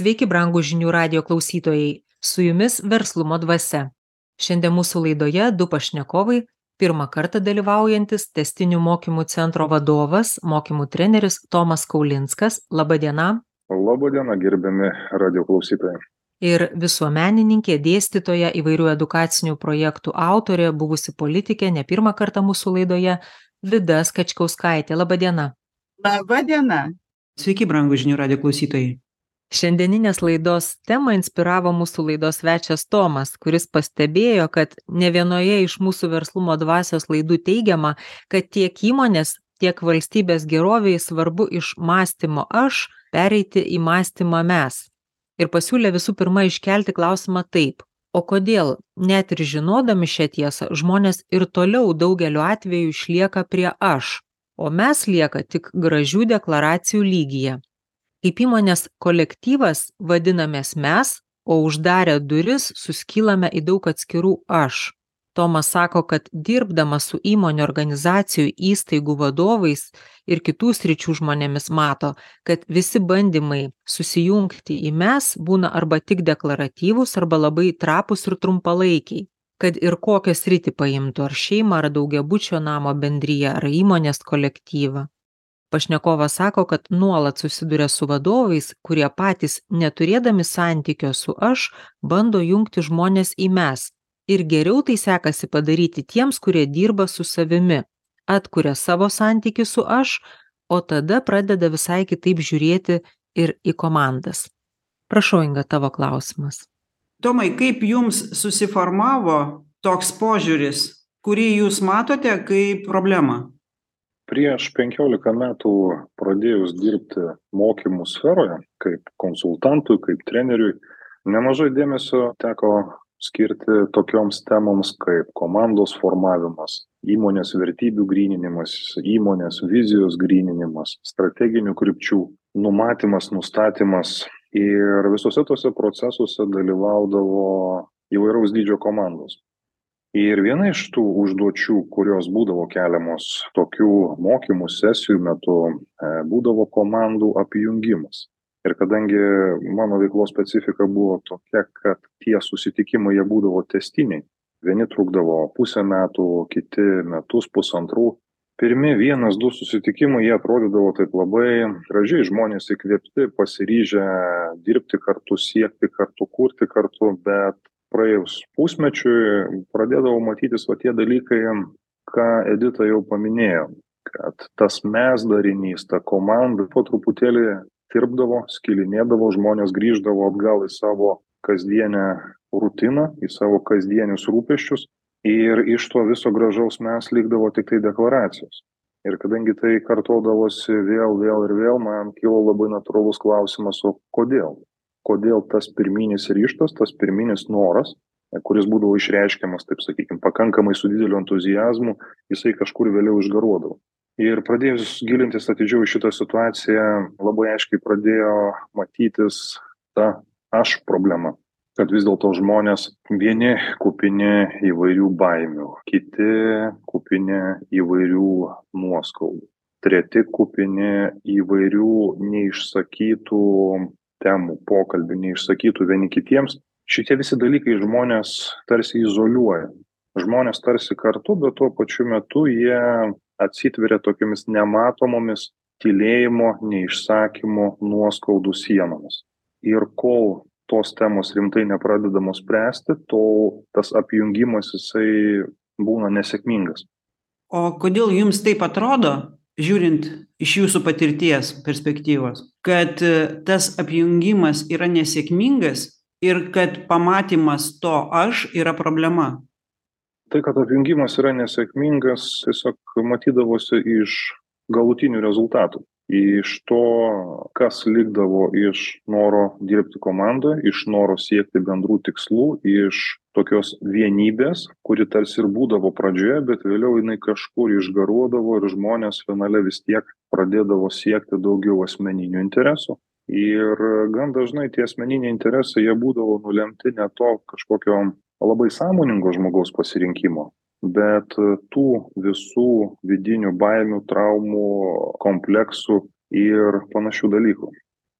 Sveiki, brangų žinių radio klausytojai, su jumis verslumo dvasia. Šiandien mūsų laidoje du pašnekovai, pirmą kartą dalyvaujantis testinių mokymų centro vadovas, mokymų treneris Tomas Kaulinskas. Labadiena. Labadiena, gerbiami radio klausytojai. Ir visuomenininkė, dėstytoja, įvairių edukacinių projektų autorė, buvusi politikė, ne pirmą kartą mūsų laidoje, Vida Skačkauskaitė. Labadiena. Labadiena. Sveiki, brangų žinių radio klausytojai. Šiandieninės laidos temą inspiravo mūsų laidos svečias Tomas, kuris pastebėjo, kad ne vienoje iš mūsų verslumo dvasios laidų teigiama, kad tiek įmonės, tiek valstybės geroviai svarbu iš mąstymo aš pereiti į mąstymą mes. Ir pasiūlė visų pirma iškelti klausimą taip. O kodėl, net ir žinodami šią tiesą, žmonės ir toliau daugeliu atveju išlieka prie aš, o mes lieka tik gražių deklaracijų lygyje. Kaip įmonės kolektyvas vadinamės mes, o uždarę duris suskylame į daug atskirų aš. Tomas sako, kad dirbdamas su įmonių organizacijų įstaigų vadovais ir kitų sričių žmonėmis mato, kad visi bandymai susijungti į mes būna arba tik deklaratyvūs, arba labai trapus ir trumpalaikiai kad ir kokią sritį paimtų ar šeimą, ar daugiabučio namo bendryje, ar įmonės kolektyvą. Pašnekovas sako, kad nuolat susiduria su vadovais, kurie patys neturėdami santykio su aš, bando jungti žmonės į mes. Ir geriau tai sekasi padaryti tiems, kurie dirba su savimi, atkuria savo santykių su aš, o tada pradeda visai kitaip žiūrėti ir į komandas. Prašau, Inga, tavo klausimas. Tomai, kaip jums susiformavo toks požiūris, kurį jūs matote kaip problemą? Prieš 15 metų pradėjus dirbti mokymų sferoje, kaip konsultantui, kaip treneriui, nemažai dėmesio teko skirti tokioms temoms kaip komandos formavimas, įmonės vertybių gryninimas, įmonės vizijos gryninimas, strateginių krypčių numatymas, nustatymas. Ir visose tose procesuose dalyvaudavo įvairaus dydžio komandos ir viena iš tų užduočių kurios būdavo keliamos tokių mokymų sesijų metu e, būdavo komandų apjungimas. Ir kadangi mano veiklos specifika buvo tokia kad tie susitikimai jie būdavo tęstiniai vieni trukdavo pusę metų kiti metus pusantrų. Pirmi vienas du susitikimai jie atrodydavo taip labai gražiai. Žmonės įkvėpti pasiryžę dirbti kartu siekti kartu kurti kartu bet praėjus pusmečiui pradėdavo matytis va tie dalykai ką edita jau paminėjo kad tas mes darinys ta komanda po truputėlį tirpdavo skilinėdavo žmonės grįždavo atgal į savo kasdienę rutiną į savo kasdienius rūpesčius ir iš to viso gražaus mes likdavo tiktai deklaracijos. Ir kadangi tai kartodavosi vėl vėl ir vėl man kilo labai natūralus klausimas o kodėl kodėl tas pirminis ryžtas tas pirminis noras kuris būdavo išreiškiamas taip sakykim pakankamai su dideliu entuziazmu jisai kažkur vėliau išgaruodavo. Ir pradėjus gilintis atidžiau į šitą situaciją labai aiškiai pradėjo matytis ta aš problema kad vis dėlto žmonės vieni kupini įvairių baimių kiti kupini įvairių nuoskaudų treti kupini įvairių neišsakytų temų pokalbių neišsakytų vieni kitiems šitie visi dalykai žmones tarsi izoliuoja. Žmonės tarsi kartu bet tuo pačiu metu jie atsitveria tokiomis nematomomis tylėjimo neišsakymo nuoskaudų sienomis. Ir kol tos temos rimtai nepradedamos spręsti tol tas apjungimas jisai būna nesėkmingas. O kodėl jums taip atrodo žiūrint iš jūsų patirties perspektyvos kad tas apjungimas yra nesėkmingas ir kad pamatymas to aš yra problema. Tai kad apjungimas yra nesėkmingas tiesiog matydavosi iš galutinių rezultatų iš to kas likdavo iš noro dirbti komandoj iš noro siekti bendrų tikslų iš tokios vienybės kuri tarsi ir būdavo pradžioje bet vėliau jinai kažkur išgaruodavo ir žmonės finale vis tiek pradėdavo siekti daugiau asmeninių interesų. Ir gan dažnai tie asmeniniai interesai jie būdavo nulemti ne to kažkokio labai sąmoningo žmogaus pasirinkimo bet tų visų vidinių baimių traumų kompleksų ir panašių dalykų.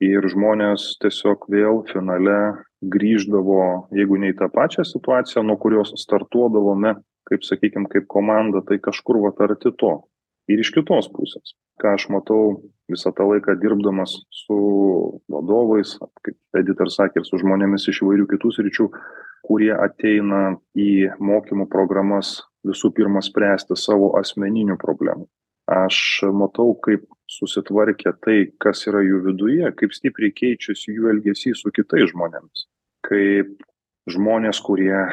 Ir žmonės tiesiog vėl finale grįždavo jeigu ne į tą pačią situaciją nuo kurios startuodavome kaip sakykim kaip komanda tai kažkur vat arti to. Ir iš kitos pusės ką aš matau visą tą laiką dirbdamas su vadovais kaip edita ir sakė ir su žmonėmis iš įvairių kitų sričių kurie ateina į mokymų programas visų pirma spręsti savo asmeninių problemų. Aš matau kaip susitvarkė tai kas yra jų viduje kaip stipriai keičiasi jų elgesys su kitais žmonėmis. Kaip žmonės kurie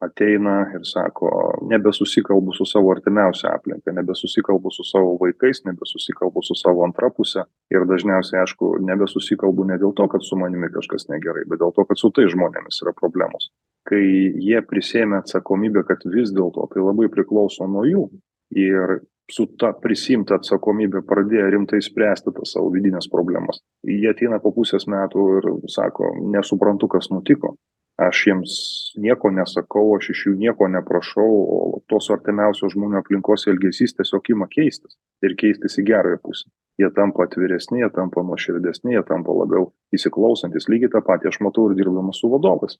ateina ir sako nebesusikalbu su savo artimiausia aplinka nebesusikalbu su savo vaikais nebesusikalbu su savo antra puse ir dažniausiai aišku nebesusikalbu ne dėl to kad su manimi kažkas negerai bet dėl to kad su tais žmonėmis yra problemos kai jie prisiėmė atsakomybę kad vis dėlto tai labai priklauso nuo jų. Ir su ta prisiimta atsakomybe pradėjo rimtai spręsti tas savo vidines problemas. Jie ateina po pusės metų ir sako nesuprantu kas nutiko. Aš jiems nieko nesakau aš iš jų nieko neprašau o tos artimiausios žmonių aplinkos elgesys tiesiog ima keistis ir keistis į gerąją pusę. Jie tampa atviresni jie tampa nuoširdesni jie tampa labiau įsiklausantys lygiai tą patį aš matau ir dirbdamas su vadovais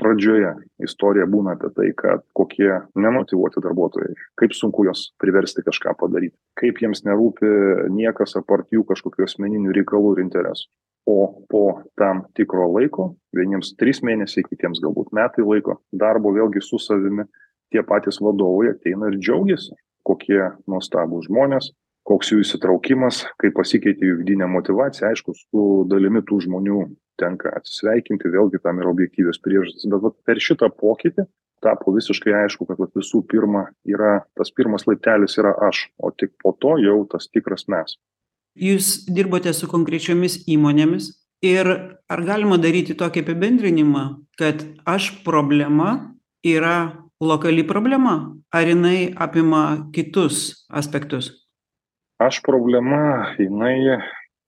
pradžioje istorija būna apie tai kad kokie nemotyvuoti darbuotojai kaip sunku juos priversti kažką padaryt kaip jiems nerūpi niekas apart jų kažkokių asmeninių reikalų ir interesų. O po tam tikro laiko vieniems trys mėnesiai kitiems galbūt metai laiko darbo vėlgi su savimi tie patys vadovai ateina ir džiaugiasi kokie nuostabūs žmonės koks jų įsitraukimas kaip pasikeitė jų vidinė motyvacija aišku su dalimi tų žmonių tenka atsisveikinti vėlgi tam yra objektyvios priežastys. Bet vat per šitą pokytį tapo visiškai aišku kad vat visų pirma yra tas pirmas laiptelis yra aš o tik po to jau tas tikras mes. Jūs dirbote su konkrečiomis įmonėmis ir ar galima daryti tokį apibendrinimą kad aš problema yra lokali problema ar jinai apima kitus aspektus? Aš problema jinai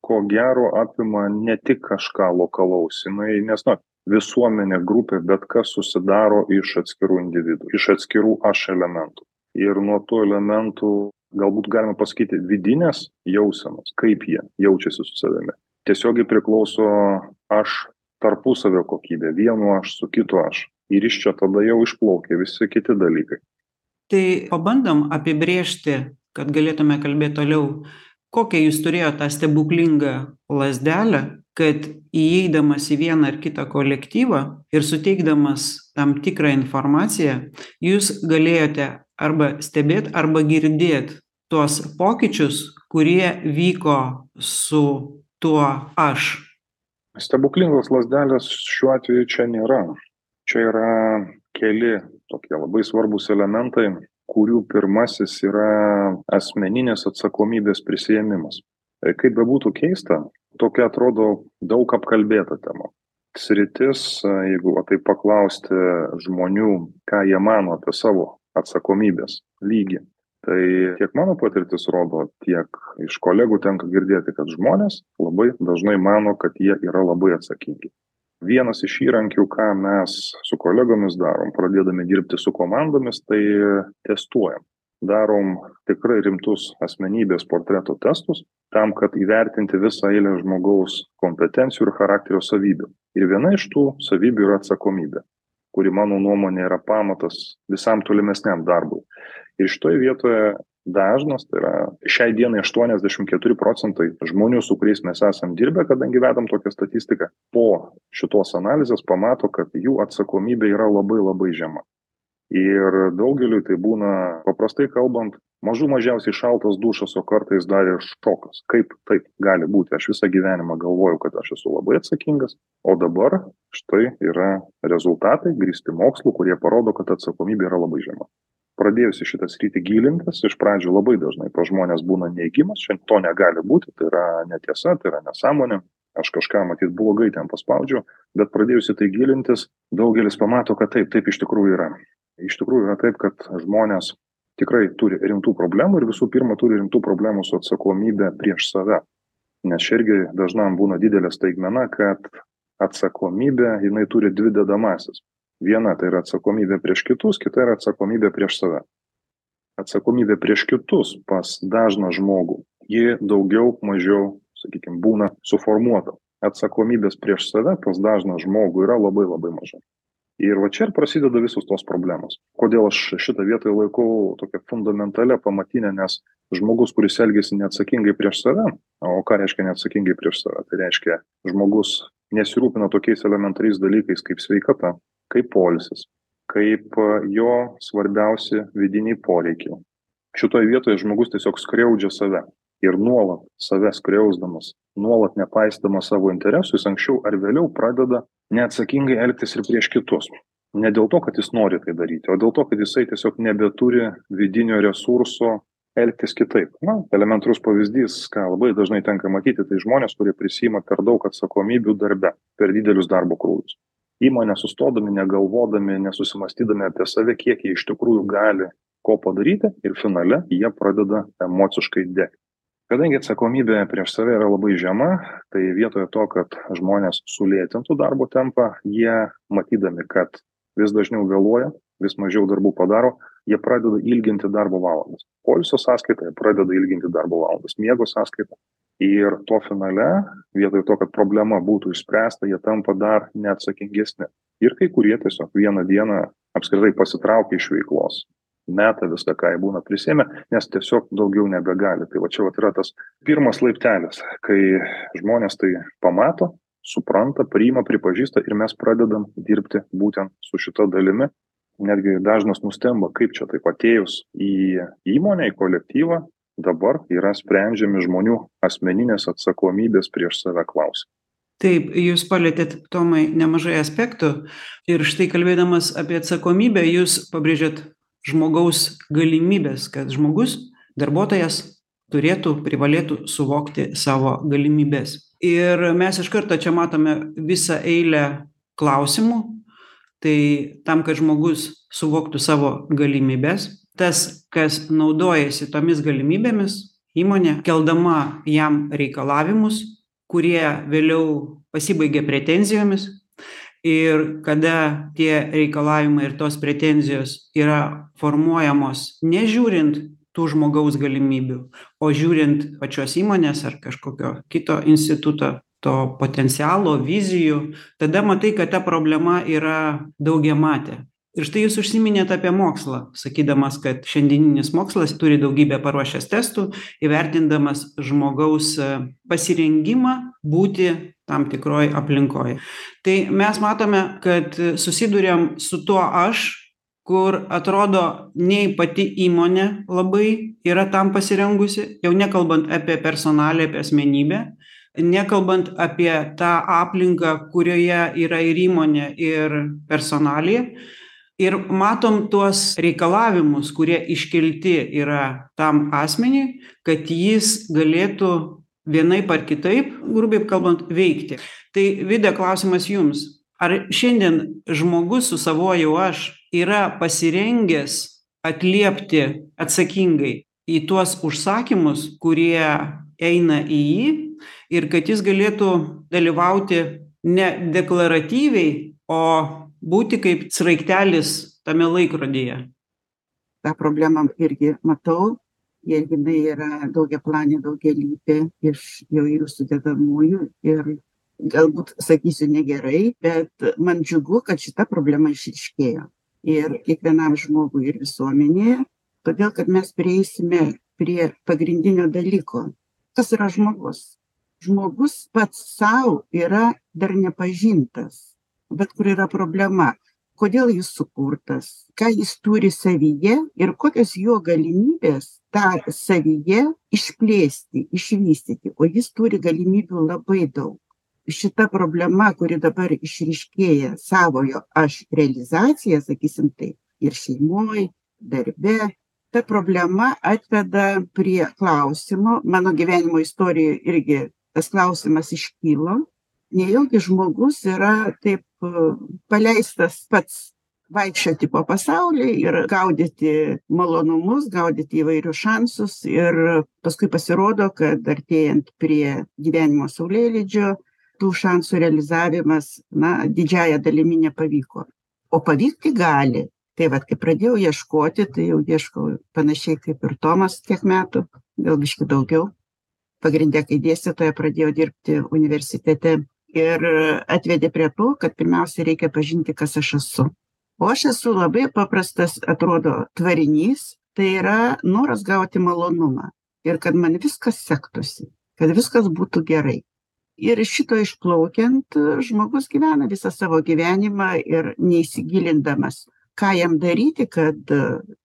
ko gero apima ne tik kažką lokalaus jinai nes na visuomenė grupė bet kas susidaro iš atskirų individų iš atskirų aš elementų. Ir nuo tų elementų galbūt galima pasakyti vidinės jausenos kaip jie jaučiasi su savimi. Tiesiogiai priklauso aš tarpusavio kokybė vienu aš su kitu aš. Ir iš čia tada jau išplaukia visi kiti dalykai. Tai pabandom apibrėžti kad galėtume kalbėt toliau kokią jūs turėjot tą stebuklingą lazdelę kad įeidamas į vieną ar kitą kolektyvą ir suteikdamas tam tikrą informaciją jūs galėjote arba stebėt arba girdėt tuos pokyčius kurie vyko su tuo aš? Stebuklingos lazdelės šiuo atveju čia nėra. Čia yra keli tokie labai svarbūs elementai kurių pirmasis yra asmeninės atsakomybės prisiėmimas kaip bebūtų keista tokia atrodo daug apkalbėta tema. Sritis jeigu va taip paklausti žmonių ką jie mano apie savo atsakomybės lygį tai tiek mano patirtis rodo tiek iš kolegų tenka girdėti kad žmonės labai dažnai mano kad jie yra labai atsakingi vienas iš įrankių ką mes su kolegomis darom pradėdami dirbti su komandomis tai testuojam. Darom tikrai rimtus asmenybės portreto testus tam kad įvertinti visą eilę žmogaus kompetencijų ir charakterio savybių. Ir viena iš tų savybių yra atsakomybė kuri mano nuomone yra pamatas visam tolimesniam darbui. Ir šitoj vietoje dažnas tai yra šiai dienai aštuoniasdešim keturi procentai žmonių su kuriais mes esam dirbę kadangi vedam tokią statistiką po šitos analizės pamato kad jų atsakomybė yra labai labai žema. Ir daugeliui tai būna paprastai kalbant mažų mažiausiai šaltas dušas o kartais dar ir šokas. Kaip taip gali būti? Aš visą gyvenimą galvojau kad aš esu labai atsakingas o dabar štai yra rezultatai grįsti mokslu kurie parodo kad atsakomybė yra labai žema pradėjus į šitą sritį gilintis iš pradžių labai dažnai pas žmones būna neigimas čia to negali būti tai yra netiesa tai yra nesąmonė aš kažką matyt blogai ten paspaudžiau bet pradėjus į tai gilintis daugelis pamato kad taip taip iš tikrųjų yra. Iš tikrųjų yra taip kad žmonės tikrai turi rimtų problemų ir visų pirma turi rimtų problemų su atsakomybe prieš save. Nes čia irgi dažnam būna didelė staigmena kad atsakomybė jinai turi dvi dedamąsias viena tai yra atsakomybė prieš kitus kita yra atsakomybė prieš save atsakomybė prieš kitus pas dažną žmogų ji daugiau mažiau sakykim būna suformuota atsakomybės prieš save pas dažną žmogų yra labai labai maža. Ir va čia ir prasideda visos tos problemos. Kodėl aš šitą vietą laikau tokią fundamentalę pamatinę, nes žmogus, kuris elgesi neatsakingai prieš save, o ką reiškia neatsakingai prieš save? Tai reiškia, žmogus nesirūpina tokiais elementariais dalykais kaip sveikata, kaip polisis, kaip jo svarbiausi vidiniai poreikiai. Šitoje vietoje žmogus tiesiog skriaudžia save ir nuolat save skriausdamas, nuolat nepaisydamas savo interesų, jis anksčiau ar vėliau pradeda neatsakingai elgtis ir prieš kitus. Ne dėl to, kad jis nori tai daryti, o dėl to, kad jisai tiesiog nebeturi vidinio resurso elgtis kitaip. Na, elementarus pavyzdys, ką labai dažnai tenka matyti, tai žmonės, kurie prisima per daug atsakomybių darbe, per didelius darbo krūvius. Įmonė sustodami, negalvodami, nesusimastydami apie save, kiek jie iš tikrųjų gali ko padaryti ir finale jie pradeda emociškai degti. Kadangi atsakomybė prieš save yra labai žema tai vietoje to kad žmonės sulėtintų darbo tempą jie matydami kad vis dažniau vėluoja vis mažiau darbų padaro jie pradeda ilginti darbo valandas. Poilsio sąskaita jie pradeda ilginti darbo valandas miego sąskaita ir to finale vietoj to kad problema būtų išspręsta jie tampa dar neatsakingesni. Ir kai kurie tiesiog vieną dieną apskritai pasitraukia iš veiklos meta viską ką jie būna prisiėmę nes tiesiog daugiau nebegali. Tai va čia vat yra tas pirmas laiptelis kai žmonės tai pamato supranta priima pripažįsta ir mes pradedam dirbti būtent su šita dalimi. Netgi dažnas nustemba kaip čia taip atėjus į įmonę į kolektyvą dabar yra sprendžiami žmonių asmeninės atsakomybės prieš save klausimai. Taip jūs palietėt tomai nemažai aspektų. Ir štai kalbėdamas apie atsakomybę jūs pabrėžėt žmogaus galimybes kad žmogus darbuotojas turėtų privalėtų suvokti savo galimybes ir mes iš karto čia matome visą eilę klausimų. Tai tam kad žmogus suvoktų savo galimybes tas kas naudojasi tomis galimybėmis įmonė keldama jam reikalavimus kurie vėliau pasibaigia pretenzijomis. Ir kada tie reikalavimai ir tos pretenzijos yra formuojamos nežiūrint tų žmogaus galimybių o žiūrint pačios įmonės ar kažkokio kito instituto to potencialo vizijų tada matai kad ta problema yra daugiamatė ir štai jūs užsiminėt apie mokslą sakydamas kad šiandieninis mokslas turi daugybę paruošęs testų įvertindamas žmogaus pasirengimą būti tam tikroj aplinkoj. Tai mes matome kad susiduriam su tuo aš kur atrodo nei pati įmonė labai yra tam pasirengusi jau nekalbant apie personaliją apie asmenybę nekalbant apie tą aplinką kurioje yra ir įmonė ir personalija ir matom tuos reikalavimus kurie iškelti yra tam asmeniui kad jis galėtų vienaip ar kitaip grubiai kalbant veikti. Tai vida klausimas jums. Ar šiandien žmogus su savuoju aš yra pasirengęs atliepti atsakingai į tuos užsakymus kurie eina į jį ir kad jis galėtų dalyvauti ne deklaratyviai o būti kaip sraigtelis tame laikrodyje. Tą problemą irgi matau ir jinai yra daugiaplanė daugialypė iš įvairių sudedamųjų ir galbūt sakysiu negerai bet man džiugu kad šita problema išryškėjo ir kiekvienam žmogui ir visuomenėje todėl kad mes prieisime prie pagrindinio dalyko. Kas yra žmogus. Žmogus pats sau yra dar nepažintas bet kur yra problema. Kodėl jis sukurtas ką jis turi savyje ir kokios jo galimybės tą savyje išplėsti išvystyti. O jis turi galimybių labai daug. Šita problema kuri dabar išryškėja savojo aš realizacija sakysim taip ir šeimoj darbe ta problema atveda prie klausimo. Mano gyvenimo istorijoj irgi tas klausimas iškilo nejaugi žmogus yra taip paleistas pats vaikščioti po pasaulį ir gaudyti malonumus gaudyti įvairius šansus ir paskui pasirodo kad artėjant prie gyvenimo saulėlydžio tų šansų realizavimas na didžiąja dalimi nepavyko. O pavykti gali. Tai vat kai pradėjau ieškoti tai jau ieškau panašiai kaip ir tomas kiek metų gal biškį daugiau. Pagrinde kai dėstytoja pradėjau dirbti universitete ir atvedė prie to, kad pirmiausia reikia pažinti, kas aš esu. O aš esu labai paprastas, atrodo, tvarinys, tai yra noras gauti malonumą ir kad man viskas sektųsi, kad viskas būtų gerai. Ir šito išplaukiant, žmogus gyvena visą savo gyvenimą ir neįsigilindamas, ką jam daryti, kad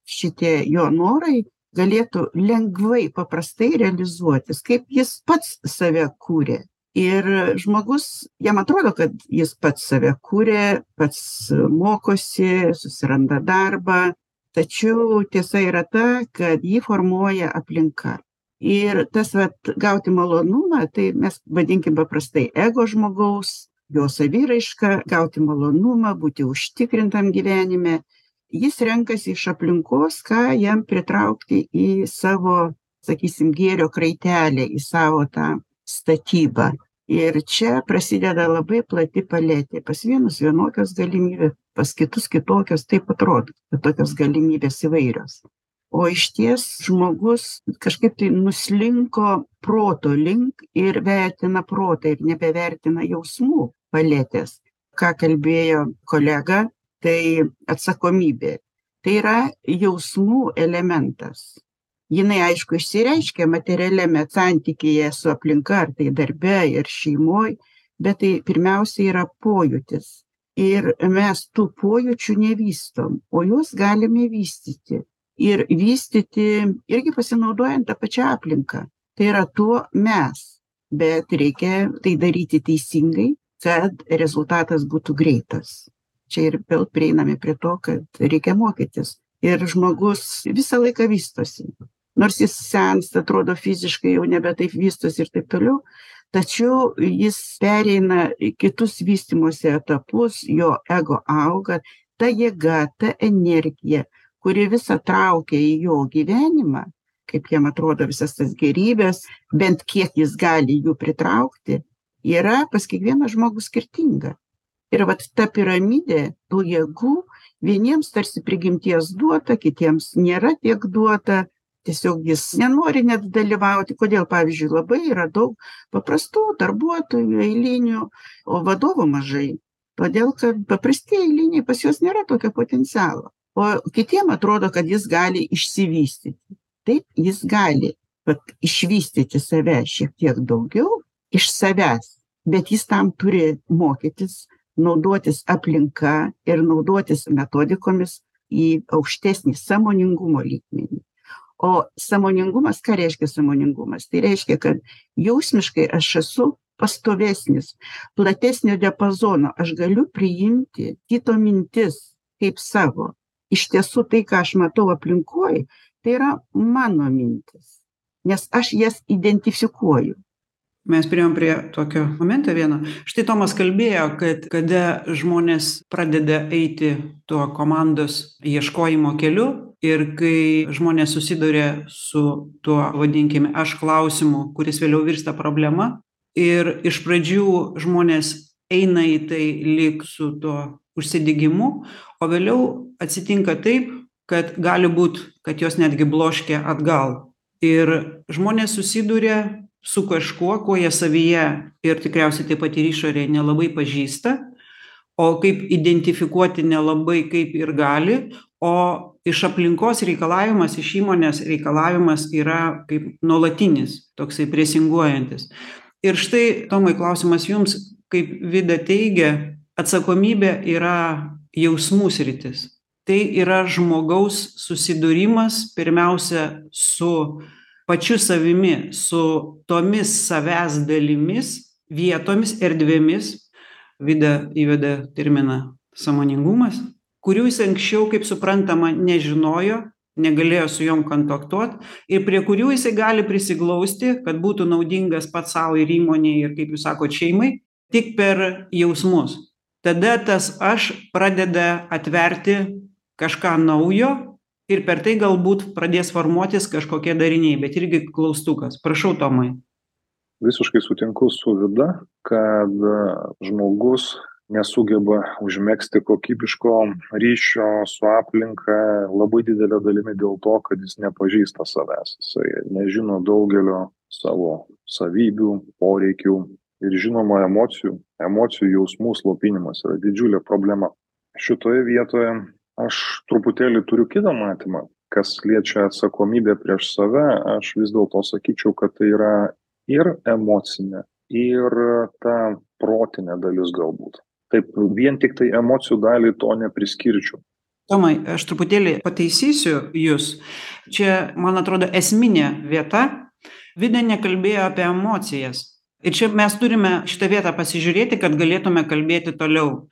šitie jo norai galėtų lengvai, paprastai realizuotis, kaip jis pats save kūrė. Ir žmogus, jam atrodo, kad jis pats save kūrė, pats mokosi, susiranda darbą, tačiau tiesa yra ta, kad jį formuoja aplinka. Ir tas vat, gauti malonumą, tai mes vadinkim paprastai ego žmogaus, jo saviraišką, gauti malonumą, būti užtikrintam gyvenime, jis renkasi iš aplinkos, ką jam pritraukti į savo, sakysim, gėrio kraitelę, į savo tą statybą. Ir čia prasideda labai plati paletė. Pas vienus vienokios galimybės, pas kitus kitokios, taip atrodo, kad tokios galimybės įvairios. O iš ties žmogus kažkaip tai nuslinko proto link ir vertina protą ir nebevertina jausmų paletės. Ką kalbėjo kolega, tai atsakomybė. Tai yra jausmų elementas. Jinai, aišku, išsireiškia materialiame santykėje su aplinka, ar tai darbe, ir šeimoje, bet tai pirmiausia yra pojūtis. Ir mes tų pojūčių nevystom, o juos galime vystyti. Ir vystyti irgi pasinaudojant tą pačią aplinką. Tai yra tuo mes. Bet reikia tai daryti teisingai, kad rezultatas būtų greitas čia ir vėl prieiname prie to, kad reikia mokytis. Ir žmogus visą laiką vystosi. Nors jis sensta, atrodo fiziškai jau nebe taip vystosi ir taip toliau, tačiau jis pereina į kitus vystimosi etapus, jo ego auga, ta jėga, ta energija, kuri visą traukia į jo gyvenimą, kaip jam atrodo visas tas gerybės, bent kiek jis gali jų pritraukti, yra pas kiekvieną žmogų skirtinga. Ir vat ta piramidė tų jėgų vieniems tarsi prigimties duota kitiems nėra tiek duota tiesiog jis nenori net dalyvauti. Kodėl pavyzdžiui labai yra daug paprastų darbuotojų eilinių o vadovų mažai. Todėl kad paprasti eiliniai pas juos nėra tokio potencialo. O kitiem atrodo kad jis gali išsivystyti. Taip jis gali vat išvystyti save šiek tiek daugiau iš savęs bet jis tam turi mokytis naudotis aplinka ir naudotis metodikomis į aukštesnį sąmoningumo lygmenį. O sąmoningumas, ką reiškia sąmoningumas? Tai reiškia, kad jausmiškai aš esu pastovesnis, platesnio diapazono, aš galiu priimti kito mintis kaip savo. Iš tiesų tai, ką aš matau aplinkoj, tai yra mano mintis, nes aš jas identifikuoju mes priėjom prie tokio momento vieno. Štai tomas kalbėjo kad kada žmonės pradeda eiti tuo komandos ieškojimo keliu ir kai žmonės susiduria su tuo vadinkime aš klausimu kuris vėliau virsta problema ir iš pradžių žmonės eina į tai lyg su tuo užsidegimu o vėliau atsitinka taip kad gali būt kad juos netgi bloškia atgal. Ir žmonės susiduria su kažkuo ko jie savyje ir tikriausiai taip pat ir išorėj nelabai pažįsta o kaip identifikuoti nelabai kaip ir gali o iš aplinkos reikalavimas iš įmonės reikalavimas yra kaip nuolatinis toksai presinguojantis. Ir štai tomai klausimas jums kaip vida teigia atsakomybė yra jausmų sritis. Tai yra žmogaus susidūrimas pirmiausia su pačiu savimi su tomis savęs dalimis vietomis erdvėmis vida įveda terminą sąmoningumas kurių jis anksčiau kaip suprantama nežinojo negalėjo su jom kontaktuot ir prie kurių jisai gali prisiglausti kad būtų naudingas pats sau ir įmonei ir kaip jūs sakot šeimai tik per jausmus. Tada tas aš pradeda atverti kažką naujo ir per tai galbūt pradės formuotis kažkokie dariniai bet irgi klaustukas. Prašau tomai. Visiškai sutinku su vida kad žmogus nesugeba užmegzti kokybiško ryšio su aplinka labai didele dalimi dėl to kad jis nepažįsta savęs. Jisai nežino daugelio savo savybių poreikių ir žinoma emocijų. Emocijų jausmų slopinimas yra didžiulė problema. Šitoje vietoje aš truputėlį turiu kitą matymą kas liečia atsakomybę prieš save aš vis dėlto sakyčiau kad tai yra ir emocinė ir ta protinė dalis galbūt. Taip vien tiktai emocijų dalį to nepriskirčiau. Tomai aš truputėlį pataisysiu jus. Čia man atrodo esminė vieta. Vida nekalbėjo apie emocijas. Ir čia mes turime šitą vietą pasižiūrėti kad galėtume kalbėti toliau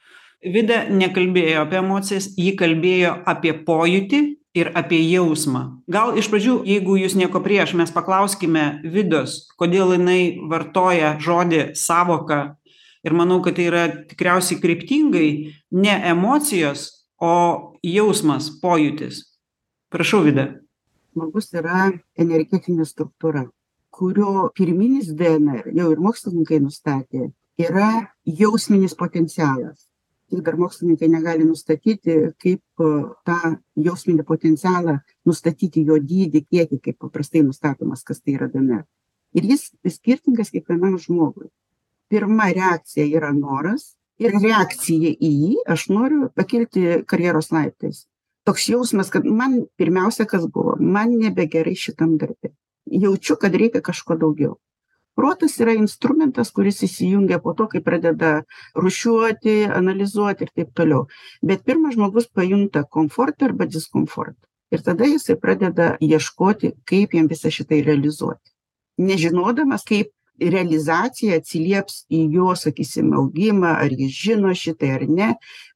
vida nekalbėjo apie emocijas ji kalbėjo apie pojūtį ir apie jausmą. Gal iš pradžių jeigu jūs nieko prieš mes paklauskime vidos kodėl jinai vartoja žodį sąvoka ir manau kad tai yra tikriausiai kryptingai ne emocijos o jausmas pojūtis. Prašau vida. Žmogus yra energetinė struktūra kurio pirminis dnr jau ir mokslininkai nustatė yra jausminis potencialas tik dar mokslininkai negali nustatyti kaip tą jausminį potencialą nustatyti jo dydį kiekį kaip paprastai nustatomas kas tai yra dnr ir jis skirtingas kiekvienam žmogui. Pirma reakcija yra noras ir reakcija į jį aš noriu pakilti karjeros laiptais. Toks jausmas kad man pirmiausia kas buvo man nebegerai šitam darbe. Jaučiu kad reikia kažko daugiau protas yra instrumentas kuris įsijungia po to kai pradeda rūšiuoti analizuoti ir taip toliau. Bet pirma žmogus pajunta komfortą arba diskomfortą. Ir tada jisai pradeda ieškoti kaip jam visą šitai realizuoti. Nežinodamas kaip realizacija atsilieps į jo sakysim augimą ar jis žino šitai ar ne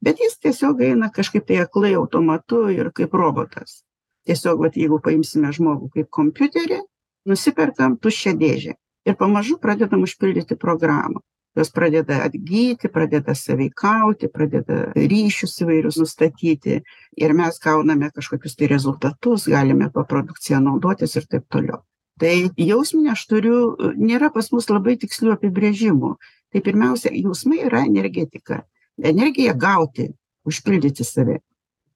bet jis tiesiog eina kažkaip tai aklai automatu ir kaip robotas. Tiesiog vat jeigu paimsime žmogų kaip kompiuterį nusiperkam tuščią dėžę ir pamažu pradedam užpildyti programą jos pradeda atgyti pradeda sąveikauti pradeda ryšius įvairius nustatyti ir mes gauname kažkokius tai rezultatus galime tuo produkcija naudotis ir taip toliau tai jausminė aš turiu nėra pas mus labai tikslių apibrėžimų tai pirmiausia jausmai yra energetika energija gauti užpildyti save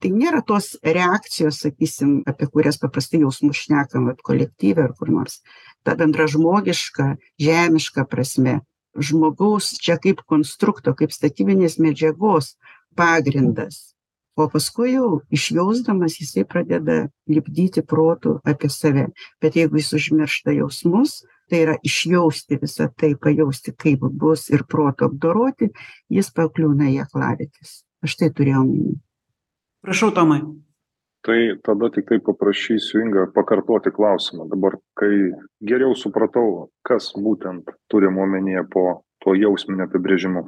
tai nėra tos reakcijos sakysim apie kurias paprastai jausmus šnekam vat kolektyve ar kur nors. Ta bendražmogiška žemiška prasme. Žmogaus čia kaip konstrukto kaip statybinės medžiagos pagrindas. O paskui jau išjausdamas jisai pradeda lipdyti protu apie save. Bet jeigu jis užmiršta jausmus tai yra išjausti visa tai pajausti kaip bus ir protu apdoroti jis pakliūna į aklavietes aš tai turėjau omeny prašau tomai. Tai tada tiktai paprašysiu ingą pakartoti klausimą. Dabar kai geriau supratau kas būtent turima omenyje po tuo jausminiu apibrėžimu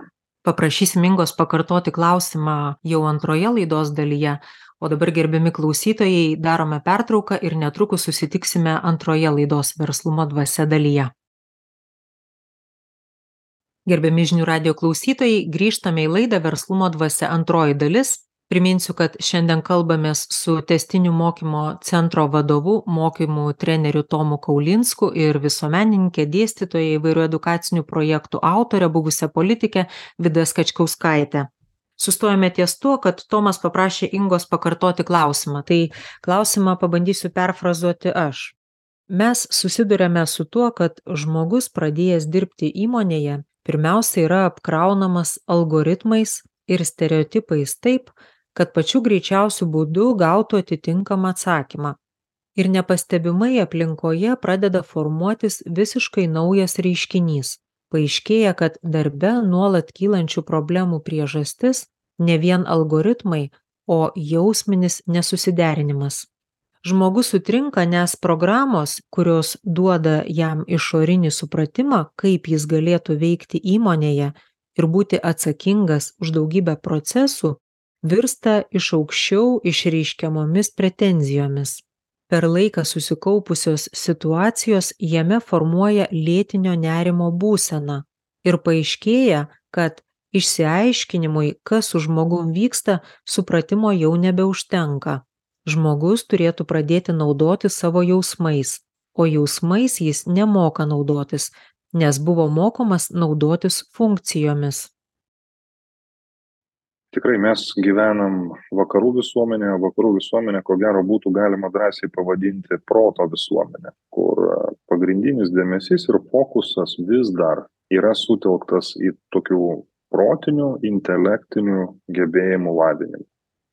paprašysim ingos pakartoti klausimą jau antroje laidos dalyje. O dabar gerbiami klausytojai darome pertrauką ir netrukus susitiksime antroje laidos verslumo dvasia dalyje. Gerbiami žinių radijo klausytojai grįžtame į laidą verslumo dvasia antroji dalis priminsiu kad šiandien kalbamės su tęstinių mokymo centro vadovu mokymų treneriu tomu kaulinsku ir visuomenininke dėstytoja įvairių edukacinių projektų autore buvusia politike vida skačkauskaite sustojome ties tuo kad tomas paprašė ingos pakartoti klausimą. Tai klausimą pabandysiu perfrazuoti aš. Mes susiduriame su tuo kad žmogus pradėjęs dirbti įmonėje pirmiausia yra apkraunamas algoritmais ir stereotipais taip kad pačiu greičiausiu būdu gautų atitinkamą atsakymą. Ir nepastebimai aplinkoje pradeda formuotis visiškai naujas reiškinys. Paaiškėja kad darbe nuolat kylančių problemų priežastis ne vien algoritmai o jausminis nesusiderinimas. Žmogus sutrinka nes programos kurios duoda jam išorinį supratimą kaip jis galėtų veikti įmonėje ir būti atsakingas už daugybę procesų virsta iš aukščiau išreiškiamomis pretenzijomis. Per laiką susikaupusios situacijos jame formuoja lėtinio nerimo būseną ir paaiškėja kad išsiaiškinimui kas su žmogum vyksta supratimo jau nebeužtenka. Žmogus turėtų pradėti naudotis savo jausmais o jausmais jis nemoka naudotis nes buvo mokomas naudotis funkcijomis tikrai mes gyvenam vakarų visuomenėje vakarų visuomenę ko gero būtų galima drąsiai pavadinti proto visuomene kur pagrindinis dėmesys ir fokusas vis dar yra sutelktas į tokių protinių intelektinių gebėjimų lavinimą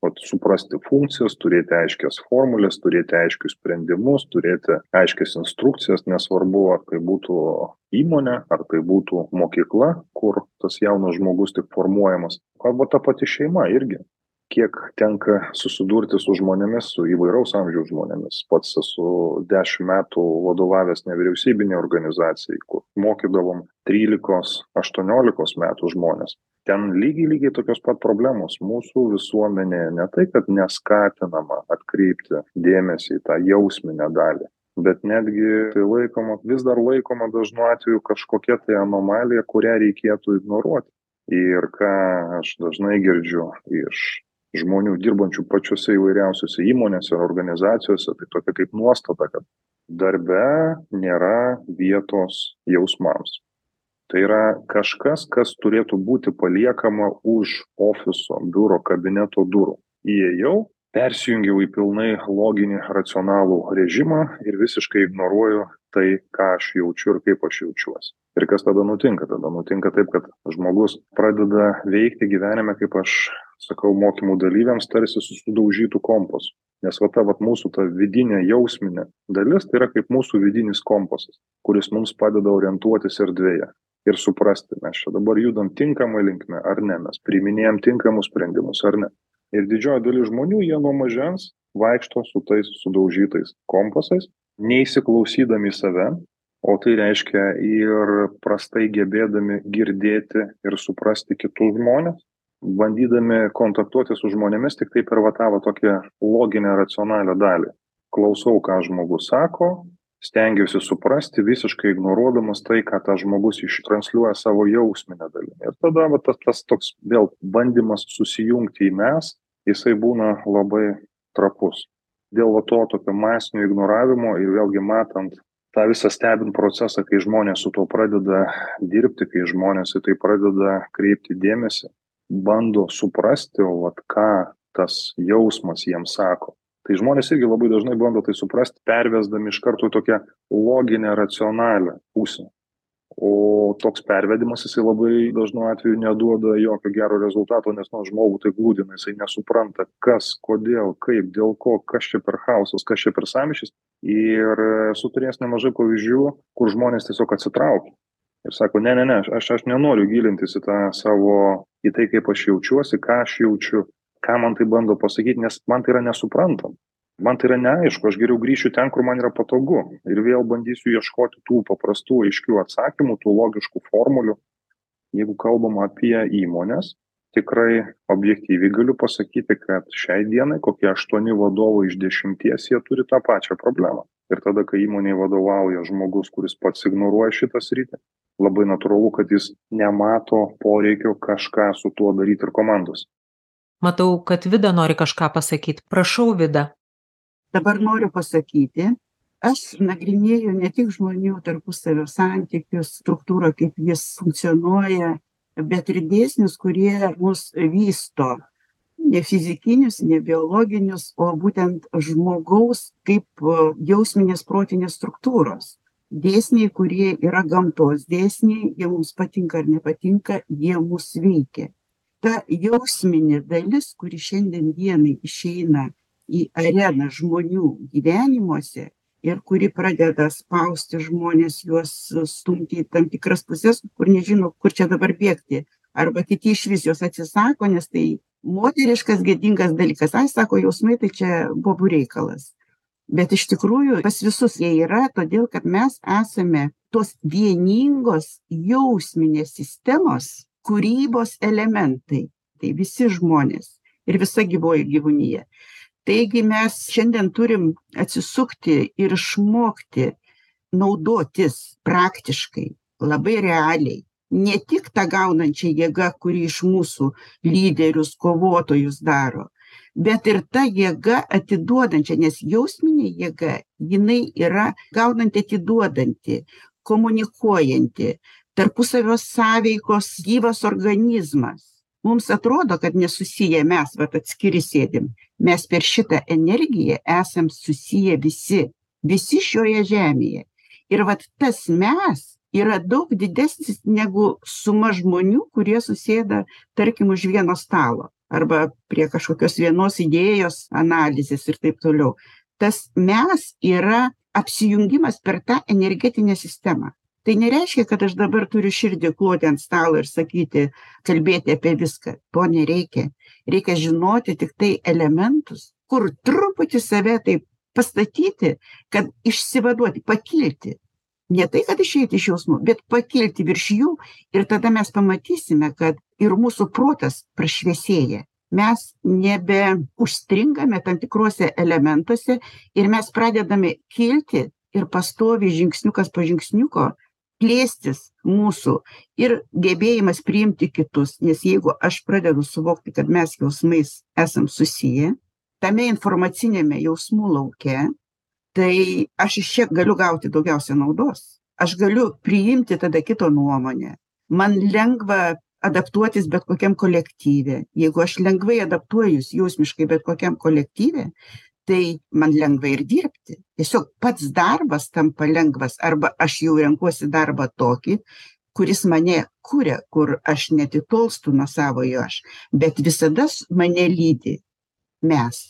vat suprasti funkcijas turėti aiškias formules turėti aiškius sprendimus turėti aiškias instrukcijas nesvarbu ar tai būtų įmonė ar tai būtų mokykla kur tas jaunas žmogus tik formuojamas. Arba ta pati šeima irgi. Kiek tenka susidurti su žmonėmis su įvairaus amžiaus žmonėmis. Pats esu dešim metų vadovavęs nevyriausybinei organizacijai kur mokydavom trylikos aštuoniolikos metų žmones ten lygiai lygiai tokios pat problemos. Mūsų visuomenėje ne tai kad neskatinama atkreipti dėmesį į tą jausminę dalį bet netgi tai laikoma vis dar laikoma dažnu atveju kažkokia tai anomalija kurią reikėtų ignoruoti. Ir ką aš dažnai girdžiu iš žmonių dirbančių pačiose įvairiausiose įmonėse organizacijose tai tokia kaip nuostata kad darbe nėra vietos jausmams tai yra kažkas kas turėtų būti paliekama už ofiso biuro kabineto durų. Įėjau persijungiau į pilnai loginį racionalų režimą ir visiškai ignoruoju tai ką aš jaučiu ir kaip aš jaučiuosi. Ir kas tada nutinka? Tada nutinka taip kad žmogus pradeda veikti gyvenime kaip aš sakau mokymų dalyviams tarsi su sudaužytu kompasu nes va ta vat mūsų ta vidinė jausminė dalis tai yra kaip mūsų vidinis kompasas kuris mums padeda orientuotis erdvėje ir suprasti mes čia dabar judam tinkama linkme ar ne? Mes priiminėjam tinkamus sprendimus ar ne? Ir didžioji dalis žmonių jie nuo mažens vaikšto su tais sudaužytais kompasais neįsiklausydami save o tai reiškia ir prastai gebėdami girdėti ir suprasti kitus žmones bandydami kontaktuoti su žmonėmis tiktai per va tą va tokią loginę racionalią dalį. Klausau ką žmogus sako stengiausi suprasti visiškai ignoruodamas tai ką tas žmogus ištransliuoja savo jausmine dalimi. Ir tada va tas tas toks vėl bandymas susijungti į mes jisai būna labai trapus. Dėl va to tokio masinio ignoravimo ir vėlgi matant tą visą stebint procesą kai žmonės su tuo pradeda dirbti kai žmonės į tai pradeda kreipti dėmesį bando suprasti o vat ką tas jausmas jiems sako tai žmonės irgi labai dažnai bando tai suprast pervesdami iš karto į tokią loginę racionalią pusę. O toks pervedimas jisai labai dažnu atveju neduoda jokio gero rezultato nes nu žmogų tai gludina jisai nesupranta kas kodėl kaip dėl ko kas čia per chaosas kas čia per sąmyšis. Ir esu turėjęs nemažai pavyzdžių kur žmonės tiesiog atsitraukia ir sako ne ne ne aš aš nenoriu gilintis į tą savo į tai kaip aš jaučiuosi ką aš jaučiu ką man tai bando pasakyt nes man tai yra nesuprantama. Man tai yra neaišku aš geriau grįšiu ten kur man yra patogu. Ir vėl bandysiu ieškoti tų paprastų aiškių atsakymų tų logiškų formulių. Jeigu kalbam apie įmones tikrai objektyviai galiu pasakyti kad šiai dienai kokie aštuoni vadovai iš dešimties jie turi tą pačią problemą. Ir tada kai įmonei vadovauja žmogus kuris pats ignoruoja šitą sritį labai natūralu kad jis nemato poreikio kažką su tuo daryt ir komandos Matau, kad Vida nori kažką pasakyti. Prašau, Vida. Dabar noriu pasakyti, aš nagrinėju ne tik žmonių tarpusavio santykius, struktūrą, kaip jis funkcionuoja, bet ir dėsnius, kurie mus vysto. Ne fizikinius, ne biologinius, o būtent žmogaus kaip jausminės protinės struktūros. Dėsniai, kurie yra gamtos dėsniai, jie mums patinka ar nepatinka, jie mus veikia ta jausminė dalis kuri šiandien dienai išeina į areną žmonių gyvenimuose ir kuri pradeda spausti žmones juos stumti į tam tikras puses kur nežino kur čia dabar bėgti. Arba kiti išvis jos atsisako nes tai moteriškas gėdingas dalykas. Ai sako jausmai tai čia bobų reikalas. Bet iš tikrųjų pas visus jie yra todėl kad mes esame tos vieningos jausminės sistemos kūrybos elementai. Tai visi žmonės ir visa gyvoji gyvūnija. Taigi mes šiandien turim atsisukti ir išmokti naudotis praktiškai labai realiai. Ne tik ta gaunančia jėga kuri iš mūsų lyderius kovotojus daro bet ir ta jėga atiduodančia nes jausminė jėga jinai yra gaunanti atiduodanti komunikuojanti tarpusavio sąveikos gyvas organizmas mums atrodo kad nesusiję mes vat atskiri sėdim mes per šitą energiją esam susiję visi visi šioje žemėje ir vat tas mes yra daug didesnis negu suma žmonių, kurie susėda, tarkim, už vieno stalo arba prie kažkokios vienos idėjos analizės ir taip toliau. Tas mes yra apsijungimas per tą energetinę sistemą. Tai nereiškia, kad aš dabar turiu širdį kloti ant stalo ir sakyti, kalbėti apie viską. To nereikia. Reikia žinoti tik tai elementus, kur truputį save taip pastatyti, kad išsivaduoti, pakilti. Ne tai, kad išeiti iš jausmų, bet pakilti virš jų ir tada mes pamatysime, kad ir mūsų protas prašviesėja. Mes nebe užstringame tam tikruose elementuose ir mes pradedame kilti ir pastovi žingsniukas po žingsniuko plėstis mūsų ir gebėjimas priimti kitus. Nes jeigu aš pradedu suvokti, kad mes jausmais esam susiję, tame informacinėme jausmų lauke, tai aš iš čia galiu gauti daugiausia naudos. Aš galiu priimti tada kito nuomonę. Man lengva adaptuotis bet kokiam kolektyve. Jeigu aš lengvai adaptuojus jausmiškai bet kokiam kolektyve, tai man lengva ir dirbti. Tiesiog pats darbas tampa lengvas arba aš jau renkuosi darbą tokį, kuris mane kuria, kur aš netitolstu nuo savojo aš, bet visada mane lydi mes.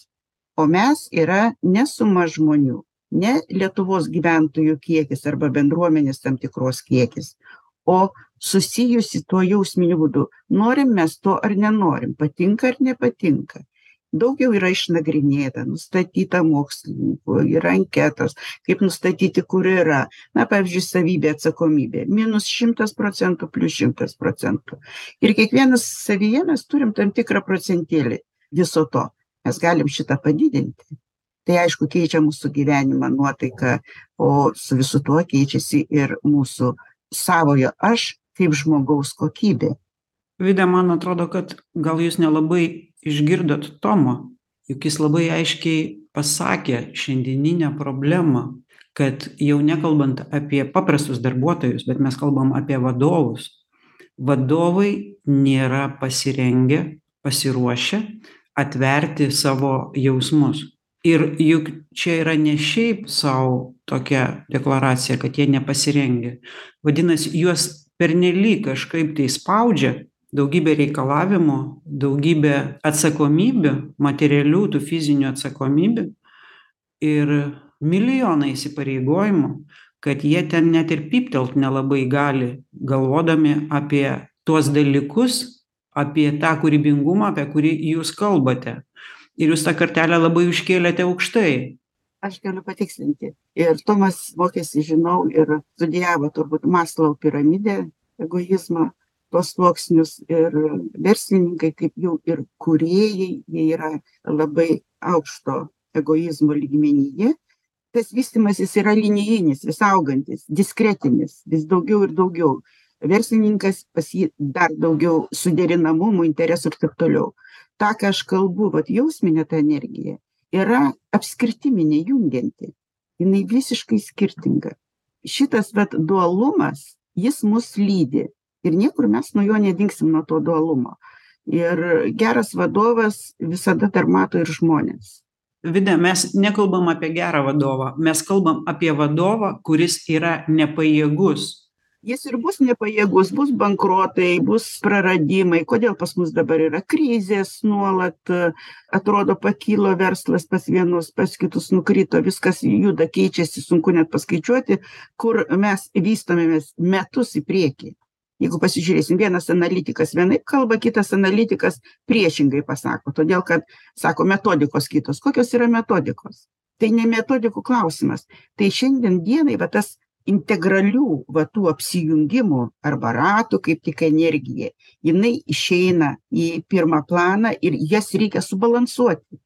O mes yra ne suma žmonių, ne Lietuvos gyventojų kiekis arba bendruomenės tam tikros kiekis, o susijusi tuo jausminiu būdu. Norim mes to ar nenorim, patinka ar nepatinka. Daugiau yra išnagrinėta, nustatyta mokslininkų, yra anketos, kaip nustatyti, kur yra. Na, pavyzdžiui, savybė atsakomybė. Minus 100 procentų, plus 100 procentų. Ir kiekvienas savyje mes turim tam tikrą procentėlį viso to mes galim šitą padidinti. Tai aišku, keičia mūsų gyvenimą, nuotaiką, o su visu tuo keičiasi ir mūsų savojo aš kaip žmogaus kokybė. Vida, man atrodo, kad gal jūs nelabai išgirdot Tomo, juk jis labai aiškiai pasakė šiandieninę problemą, kad jau nekalbant apie paprastus darbuotojus, bet mes kalbam apie vadovus. Vadovai nėra pasirengę, pasiruošę atverti savo jausmus. Ir juk čia yra ne šiaip sau tokia deklaracija, kad jie nepasirengę. Vadinasi, juos pernelyg kažkaip tai spaudžia daugybė reikalavimų, daugybė atsakomybių, materialių, tų fizinių atsakomybių ir milijonai įsipareigojimų, kad jie ten net ir pyptelt nelabai gali, galvodami apie tuos dalykus, apie tą kūrybingumą, apie kurį jūs kalbate. Ir jūs tą kartelę labai užkėlėte aukštai. Aš galiu patikslinti. Ir Tomas mokėsi, žinau, ir studijavo turbūt Maslau piramidę egoizmą, tos sluoksnius ir verslininkai, kaip jau ir kuriejai, jie yra labai aukšto egoizmo lygmenyje. Tas vystimasis yra linijinis, vis augantis, diskretinis, vis daugiau ir daugiau verslininkas pas jį dar daugiau suderinamumų, interesų ir taip toliau. Ta, ką aš kalbu, vat jausminė ta energija, yra apskirtiminė jungianti. Jis visiškai skirtinga. Šitas vat dualumas, jis mus lydi. Ir niekur mes nuo jo nedingsim nuo to dualumo. Ir geras vadovas visada dar mato ir žmonės. Vida, mes nekalbam apie gerą vadovą, mes kalbam apie vadovą, kuris yra nepajėgus jis ir bus nepajėgus bus bankrotai bus praradimai kodėl pas mus dabar yra krizės nuolat atrodo pakilo verslas pas vienus pas kitus nukrito viskas juda keičiasi sunku net paskaičiuoti kur mes vystomėmės metus į priekį jeigu pasižiūrėsim vienas analitikas vienaip kalba kitas analitikas priešingai pasako. Todėl kad sako metodikos kitos. Kokios yra metodikos? Tai ne metodikų klausimas. Tai šiandien dienai va tas integralių va tų apsijungimų arba ratų kaip tik energija jinai išeina į pirmą planą ir jas reikia subalansuoti.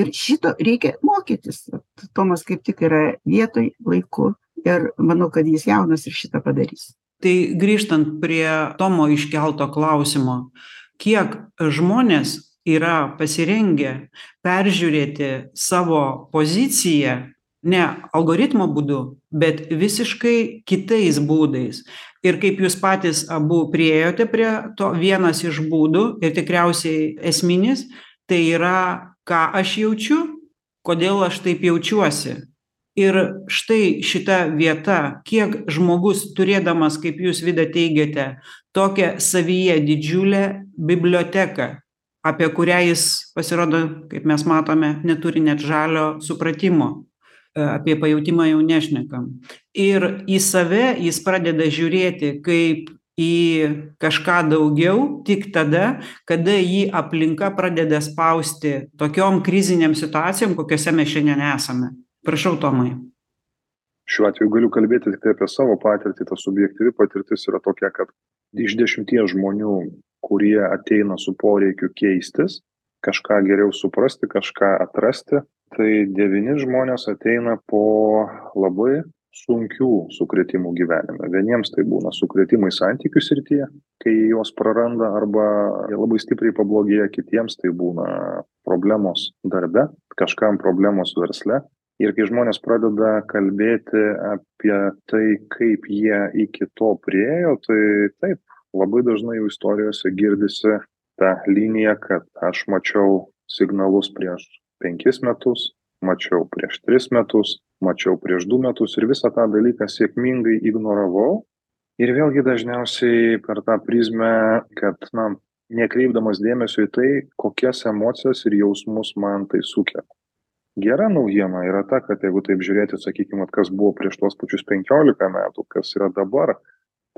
Ir šito reikia mokytis. Tomas kaip tik yra vietoj laiku ir manau kad jis jaunas ir šitą padarys tai grįžtant prie tomo iškelto klausimo kiek žmonės yra pasirengę peržiūrėti savo poziciją ne algoritmo būdu bet visiškai kitais būdais. Ir kaip jūs patys abu priėjote prie to vienas iš būdų ir tikriausiai esminis tai yra ką aš jaučiu kodėl aš taip jaučiuosi ir štai šita vieta kiek žmogus turėdamas kaip jūs vida teigiate tokią savyje didžiulę biblioteką apie kurią jis pasirodo kaip mes matome neturi net žalio supratimo apie pajautimą jau nešnekam. Ir į save jis pradeda žiūrėti kaip į kažką daugiau tik tada kada jį aplinka pradeda spausti tokiom krizinėm situacijom kokiose mes šiandien esame prašau tomai. Šiuo atveju galiu kalbėti tiktai apie savo patirtį. Ta subjektyvi patirtis yra tokia kad iš dešimties žmonių kurie ateina su poreikiu keistis kažką geriau suprasti kažką atrasti tai devyni žmonės ateina po labai sunkių sukrėtimų gyvenime. Vieniems tai būna sukrėtimai santykių srityje kai juos praranda arba labai stipriai pablogėja kitiems tai būna problemos darbe kažkam problemos versle ir kai žmonės pradeda kalbėti apie tai kaip jie iki to priėjo tai taip labai dažnai jų istorijose girdisi ta linija kad aš mačiau signalus prieš penkis metus mačiau prieš tris metus mačiau prieš du metus ir visą tą dalyką sėkmingai ignoravau. Ir vėlgi dažniausiai per tą prizmę kad na nekreipdamas dėmesio į tai kokias emocijas ir jausmus man tai sukelia gera naujiena yra ta kad jeigu taip žiūrėti sakykim vat kas buvo prieš tuos pačius penkiolika metų kas yra dabar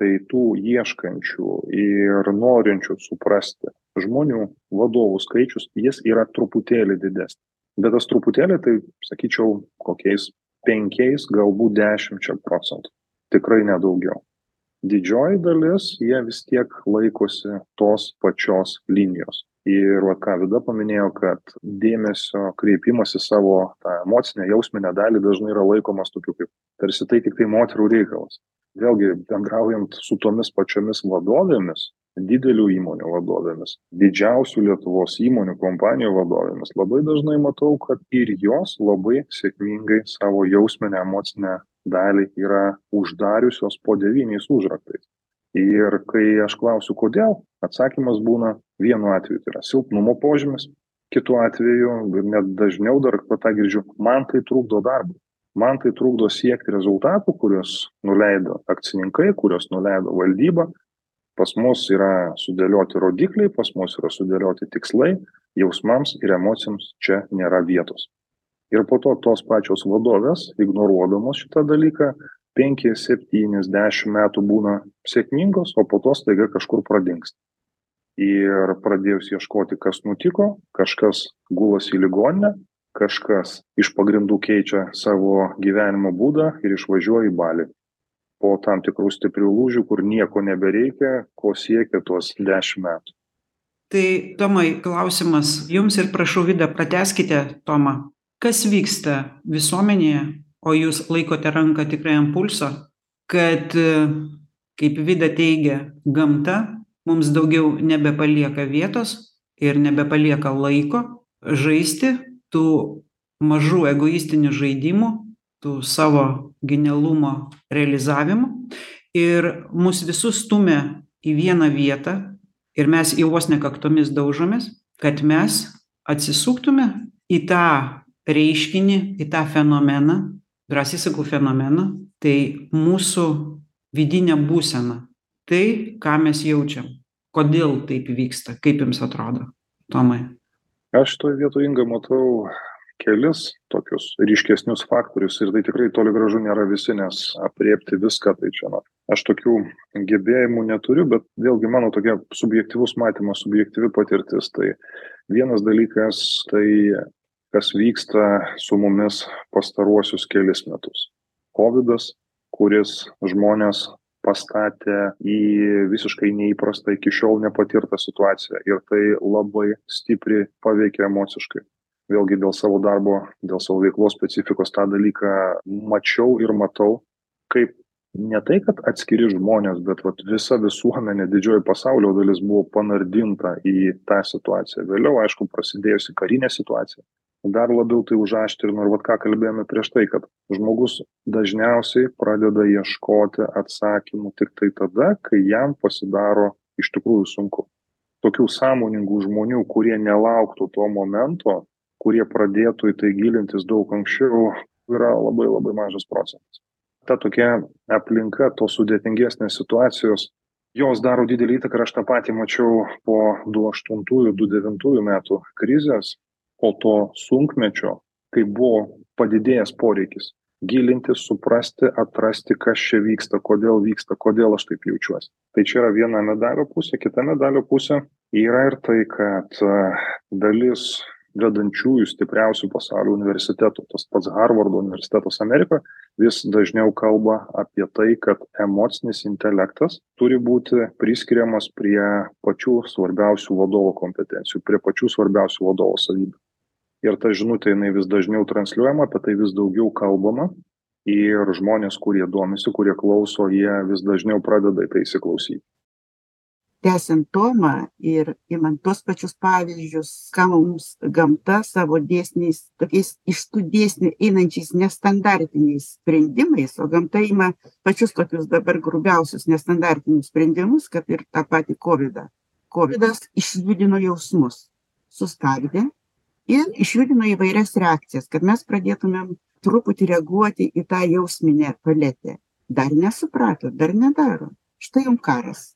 tai tų ieškančių ir norinčių suprasti žmonių vadovų skaičius jis yra truputėlį didesnis. Bet tas truputėlį tai sakyčiau kokiais penkiais galbūt dešimčia procentų. Tikrai ne daugiau didžioji dalis jie vis tiek laikosi tos pačios linijos ir vat ką vida paminėjo kad dėmesio kreipimas į savo tą emocinę jausminę dalį dažnai yra laikomas tokiu kaip tarsi tai tiktai moterų reikalas. Vėlgi bendraujant su tomis pačiomis vadovėmis didelių įmonių vadovėmis didžiausių lietuvos įmonių kompanijų vadovėmis labai dažnai matau kad ir jos labai sėkmingai savo jausminę emocinę dalį yra uždariusios po devyniais užraktais ir kai aš klausiu kodėl atsakymas būna vienu atveju tai yra silpnumo požymis kitu atveju ir net dažniau dar va tą girdžiu man tai trukdo darbui man tai trukdo siekti rezultatų kuriuos nuleido akcininkai kuriuos nuleido valdyba. Pas mus yra sudėlioti rodikliai pas mus yra sudėlioti tikslai jausmams ir emocijoms čia nėra vietos. Ir po to tos pačios vadovės ignoruodamos šitą dalyką penkis septynis dešim metų būna sėkmingos o po to staiga kažkur pradingsta. Ir pradėjus ieškoti kas nutiko kažkas gulasi į ligoninę kažkas iš pagrindų keičia savo gyvenimo būdą ir išvažiuoja į balį. Po tam tikrų stiprių lūžių kur nieko nebereikia ko siekė tuos dešim metų. Tai tomai klausimas jums ir prašau vida pratęskite tomą kas vyksta visuomenėje o jūs laikote ranką tikrai ant pulso kad kaip vida teigia gamta mums daugiau nebepalieka vietos ir nebepalieka laiko žaisti tų mažų egoistinių žaidimų tų savo genialumo realizavimu. Ir mus visus stumia į vieną vietą ir mes į vos ne kaktomis daužomės kad mes atsisuktume į tą reiškinį į tą fenomeną drąsiai sakau fenomeną tai mūsų vidinę būseną tai ką mes jaučiam kodėl taip vyksta kaip jums atrodo tomai? Aš šitoj vietoj inga matau kelis tokius ryškesnius faktorius ir tai tikrai toli gražu nėra visi nes aprėpti viską tai čia na aš tokių gebėjimų neturiu bet vėlgi mano tokia subjektyvus matymas subjektyvi patirtis tai vienas dalykas tai kas vyksta su mumis pastaruosius kelis metus. Kovidas kuris žmones pastatė į visiškai neįprastą iki šiol nepatirtą situaciją ir tai labai stipriai paveikė emociškai. Vėlgi dėl savo darbo dėl savo veiklos specifikos tą dalyką mačiau ir matau kaip ne tai kad atskiri žmonės bet vat visa visuomenė didžioji pasaulio dalis buvo panardinta į tą situaciją. Vėliau aišku prasidėjusi karinė situacija dar labiau tai užaštrino ir vat ką kalbėjome prieš tai kad žmogus dažniausiai pradeda ieškoti atsakymų tiktai tada kai jam pasidaro iš tikrųjų sunku tokių sąmoningų žmonių kurie nelauktų to momento kurie pradėtų į tai gilintis daug anksčiau yra labai labai mažas procentas. Ta tokia aplinka, tos sudėtingesnės situacijos, jos daro didelį įtaką ir aš tą patį mačiau po 2008-2009 metų krizės, po to sunkmečio, kai buvo padidėjęs poreikis gilintis, suprasti, atrasti, kas čia vyksta, kodėl vyksta, kodėl aš taip jaučiuosi. Tai čia yra viena medalio pusė, kita medalio pusė yra ir tai, kad dalis vedančiųjų stipriausių pasaulio universitetų, tas pats Harvardo universitetas Amerikoje, vis dažniau kalba apie tai, kad emocinis intelektas turi būti priskiriamas prie pačių svarbiausių vadovo kompetencijų, prie pačių svarbiausių vadovo savybių. Ir ta žinutė jinai vis dažniau transliuojama, apie tai vis daugiau kalbama. Ir žmonės, kurie domisi, kurie klauso, jie vis dažniau pradeda į tai įsiklausyti tęsiant tomą ir imant tuos pačius pavyzdžius ką mums gamta savo dėsniais tokiais iš tų dėsnių einančiais nestandartiniais sprendimais o gamta ima pačius tokius dabar grubiausius nestandartinius sprendimus kad ir tą patį kovidą kovidas išjudino jausmus sustabdė ir išjudino įvairias reakcijas kad mes pradėtumėm truputį reaguoti į tą jausminę paletę dar nesupratot dar nedaro štai jum karas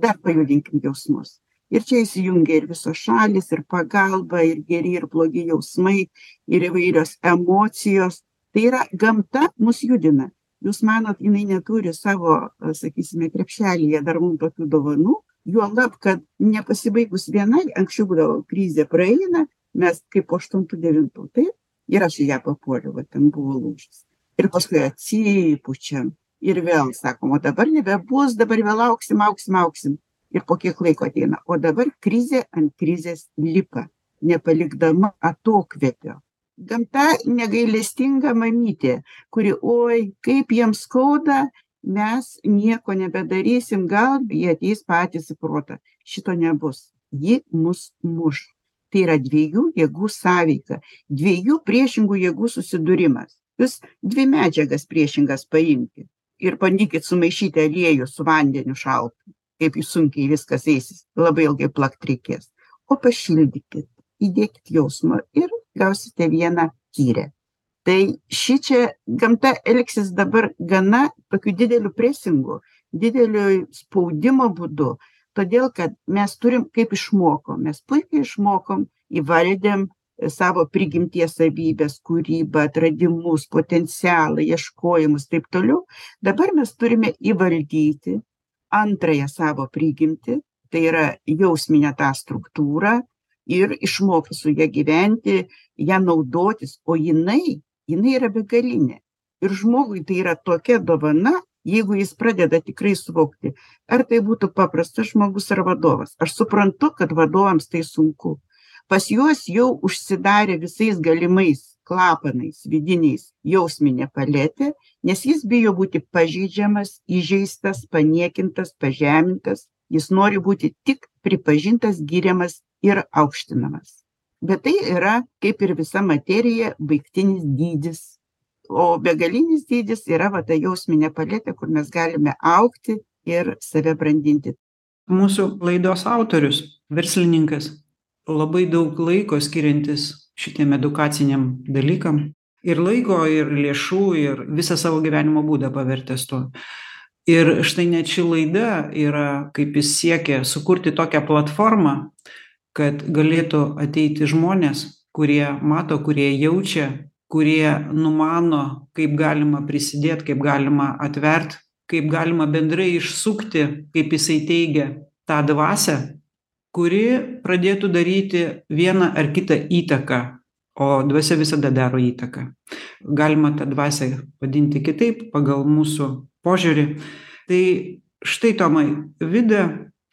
dar pajudinkim jausmus. Ir čia įsijungia ir visos šalis, ir pagalba, ir geri, ir blogi jausmai, ir įvairios emocijos. Tai yra gamta mus judina. Jūs manot, jinai neturi savo, sakysime, krepšelėje dar mums tokių dovanų, juolab, kad nepasibaigus vienai, anksčiau būdavo krizė praeina, mes kaip po 8-9, taip, ir aš į ją papuoliau, va ten buvo lūžis. Ir paskui atsipučiam, ir vėl sakom o dabar nebebus dabar vėl augsim augsim augsim ir po kiek laiko ateina o dabar krizė ant krizės lipa nepalikdama atokvėpio. Gamta negailestinga mamytė kuri oi kaip jiems skauda mes nieko nebedarysim gal jie ateis patys į protą. Šito nebus. Ji mus muš tai yra dviejų jėgų sąveika dviejų priešingų jėgų susidūrimas. Jūs dvi medžiagas priešingas paimkit ir bandykit sumaišyti aliejų su vandeniu šaltu kaip sunkiai viskas eisis labai ilgai plakt reikės. O pašildykit įdėkit jausmą ir gausite vieną tyrę. Tai šičia gamta elgsis dabar gana tokiu dideliu presingu dideliu spaudimo būdu todėl kad mes turim kaip išmokom mes puikiai išmokom įvaldėm savo prigimties savybes kūrybą atradimus potencialą ieškojimus taip toliau. Dabar mes turime įvaldyti antrąją savo prigimtį tai yra jausminę tą struktūrą ir išmokti su ja gyventi ja naudotis o jinai jinai yra begalinė. Ir žmogui tai yra tokia dovana jeigu jis pradeda tikrai suvokti ar tai būtų paprastas žmogus ar vadovas. Aš suprantu kad vadovams tai sunku. Pas juos jau užsidarė visais galimais klapanais vidiniais jausminė paletė nes jis bijo būti pažeidžiamas įžeistas paniekintas pažemintas. Jis nori būti tik pripažintas giriamas ir aukštinamas. Bet tai yra kaip ir visa materija baigtinis dydis o begalinis dydis yra va ta jausminė paletė kur mes galime augti ir save brandinti. Mūsų laidos autorius verslininkas labai daug laiko skiriantis šitiem edukaciniam dalykam ir laiko ir lėšų ir visą savo gyvenimo būdą pavertęs tuo. Ir štai net ši laida yra kaip jis siekia sukurti tokią platformą kad galėtų ateiti žmonės kurie mato kurie jaučia kurie numano kaip galima prisidėt kaip galima atvert kaip galima bendrai išsukti kaip jisai teigia tą dvasią kuri pradėtų daryti vieną ar kitą įtaką o dvasia visada daro įtaką. Galima tą dvasią vadinti kitaip pagal mūsų požiūrį. Tai štai tomai vida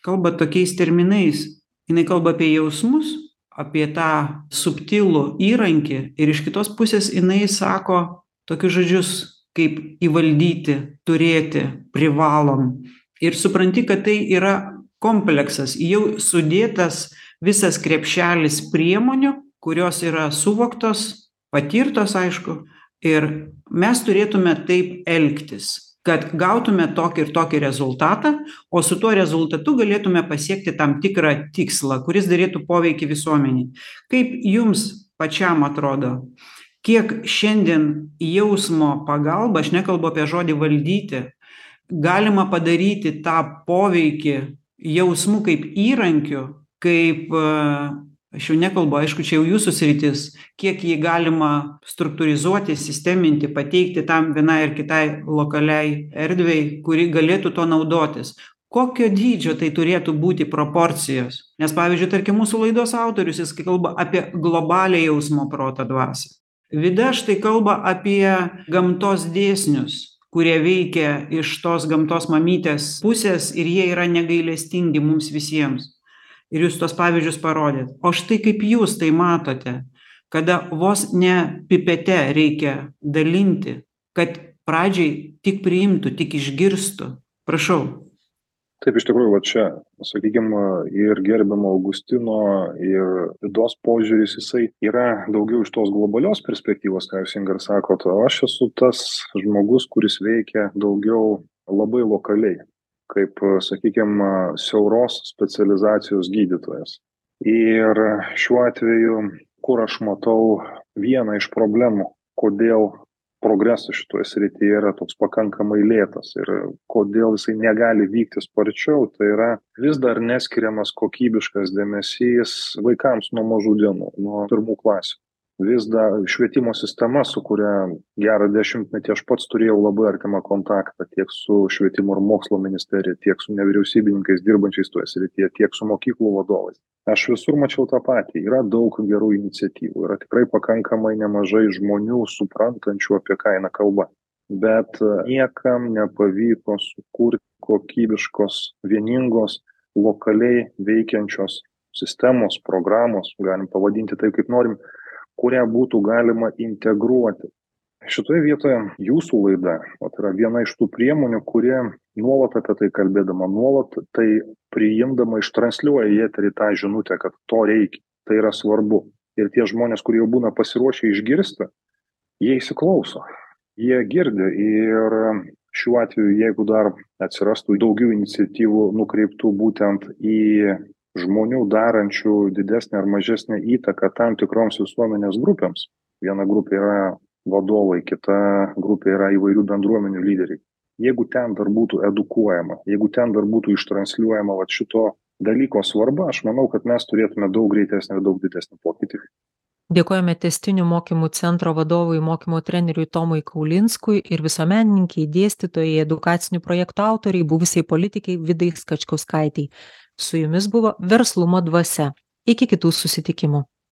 kalba tokiais terminais. Jinai kalba apie jausmus apie tą subtilų įrankį ir iš kitos pusės jinai sako tokius žodžius kaip įvaldyti turėti privalom. Ir supranti kad tai yra kompleksas. Jau sudėtas visas krepšelis priemonių kurios yra suvoktos patirtos aišku ir mes turėtume taip elgtis kad gautume tokį ir tokį rezultatą o su tuo rezultatu galėtume pasiekti tam tikrą tikslą kuris darytų poveikį visuomenei kaip jums pačiam atrodo kiek šiandien jausmo pagalba aš nekalbu apie žodį valdyti galima padaryti tą poveikį jausmu kaip įrankiu kaip aš jau nekalbu aišku čia jau jūsų sritis kiek jį galima struktūrizuoti sisteminti pateikti tam vienai ar kitai lokaliai erdvei kuri galėtų tuo naudotis. Kokio dydžio tai turėtų būti proporcijos? Nes pavyzdžiui tarkim mūsų laidos autorius jis kai kalba apie globalią jausmo proto dvasią vida štai kalba apie gamtos dėsnius kurie veikia iš tos gamtos mamytės pusės ir jie yra negailestingi mums visiems ir jūs tuos pavyzdžius parodėt. O štai kaip jūs tai matote kada vos ne pipete reikia dalinti kad pradžiai tik priimtų tik išgirstų. Prašau. Taip iš tikrųjų va čia sakykim ir gerbiamo augustino ir vidos požiūris jisai yra daugiau iš tos globalios perspektyvos ką jūs inga ir sakot o aš esu tas žmogus kuris veikia daugiau labai lokaliai kaip sakykim siauros specializacijos gydytojas. Ir šiuo atveju kur aš matau vieną iš problemų kodėl progresas šitoj srityje yra toks pakankamai lėtas ir kodėl jisai negali vykti sparčiau tai yra vis dar neskiriamas kokybiškas dėmesys vaikams nuo mažų dienų nuo pirmų klasių vis dar švietimo sistema su kuria gerą dešimtmetį aš pats turėjau labai artimą kontaktą tiek su švietimo ir mokslo ministerija tiek su nevyriausybininkais dirbančiais toje srityje tiek su mokyklų vadovais. Aš visur mačiau tą patį. Yra daug gerų iniciatyvų yra tikrai pakankamai nemažai žmonių suprantančių apie ką eina kalba. Bet niekam nepavyko sukurt kokybiškos vieningos lokaliai veikiančios sistemos programos galim pavadinti taip kaip norim kurią būtų galima integruoti. Šitoje vietoje jūsų laida vat yra viena iš tų priemonių kuri nuolat apie tai kalbėdama nuolat tai priimdama ištransliuoja į eterį tą žinutę kad to reikia tai yra svarbu. Ir tie žmonės kurie jau būna pasiruošę išgirsti jie įsiklauso jie girdi ir šiuo atveju jeigu dar atsirastų daugiau iniciatyvų nukreiptų būtent į žmonių darančių didesnę ar mažesnę įtaką tam tikroms visuomenės grupėms. Viena grupė yra vadovai kita grupė yra įvairių bendruomenių lyderiai. Jeigu ten dar būtų edukuojama jeigu ten dar būtų ištransliuojama vat šito dalyko svarba aš manau kad mes turėtume daug greitesnį ir daug didesnį pokytį Dėkojame testinių mokymų centro vadovui mokymo treneriui Tomui Kaulinskui ir visuomenininkiai, dėstytojai, edukacinių projektų autoriai, buvusiai politikai Vidai Skačkauskaitei. Su jumis buvo verslumo dvasia. Iki kitų susitikimų.